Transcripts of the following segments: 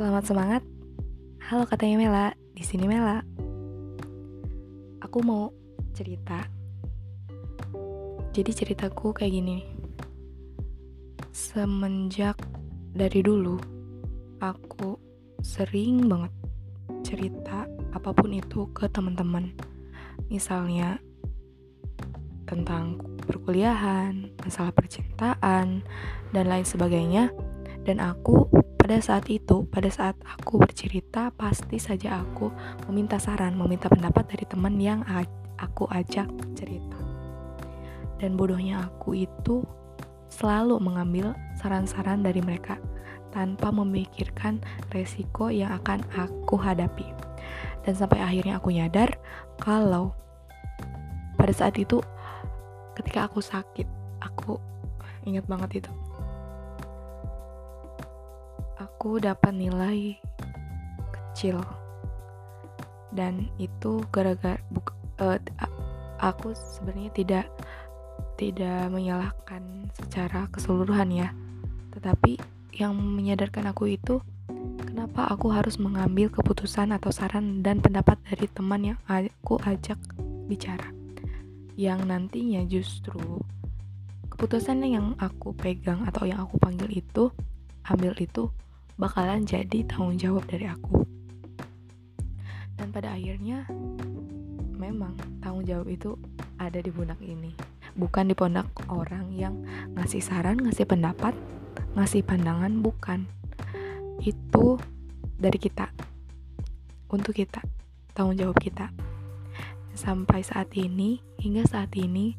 Selamat semangat. Halo katanya Mela, di sini Mela. Aku mau cerita. Jadi ceritaku kayak gini. Semenjak dari dulu aku sering banget cerita apa pun itu ke teman-teman. Misalnya tentang perkuliahan, masalah percintaan, dan lain sebagainya. Dan aku pada saat itu, pada saat aku bercerita, pasti saja aku meminta saran, meminta pendapat dari teman yang aku ajak cerita. Dan bodohnya aku itu selalu mengambil saran-saran dari mereka tanpa memikirkan resiko yang akan aku hadapi. Dan sampai akhirnya aku nyadar kalau pada saat itu ketika aku sakit, aku ingat banget itu aku dapat nilai kecil. Dan itu gara-gara uh, aku sebenarnya tidak tidak menyalahkan secara keseluruhan ya. Tetapi yang menyadarkan aku itu kenapa aku harus mengambil keputusan atau saran dan pendapat dari teman yang aku ajak bicara? Yang nantinya justru keputusan yang aku pegang atau yang aku panggil itu ambil itu bakalan jadi tanggung jawab dari aku. Dan pada akhirnya memang tanggung jawab itu ada di pundak ini, bukan di pundak orang yang ngasih saran, ngasih pendapat, ngasih pandangan, bukan. Itu dari kita. Untuk kita, tanggung jawab kita. Sampai saat ini, hingga saat ini,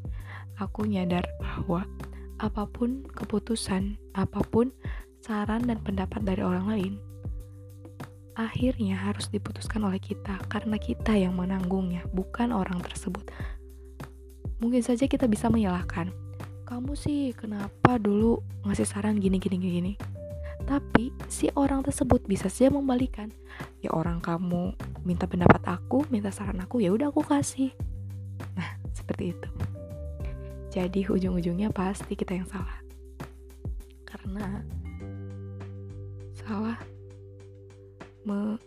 aku nyadar bahwa apa pun keputusan, apa pun saran dan pendapat dari orang lain, akhirnya harus diputuskan oleh kita karena kita yang menanggungnya, bukan orang tersebut. Mungkin saja kita bisa menyalahkan, kamu sih kenapa dulu ngasih saran gini gini gini. Tapi si orang tersebut bisa saja membalikan, ya orang kamu minta pendapat aku, minta saran aku, ya udah aku kasih. Nah, seperti itu. Jadi ujung-ujungnya pasti kita yang salah. Karena 好啊。么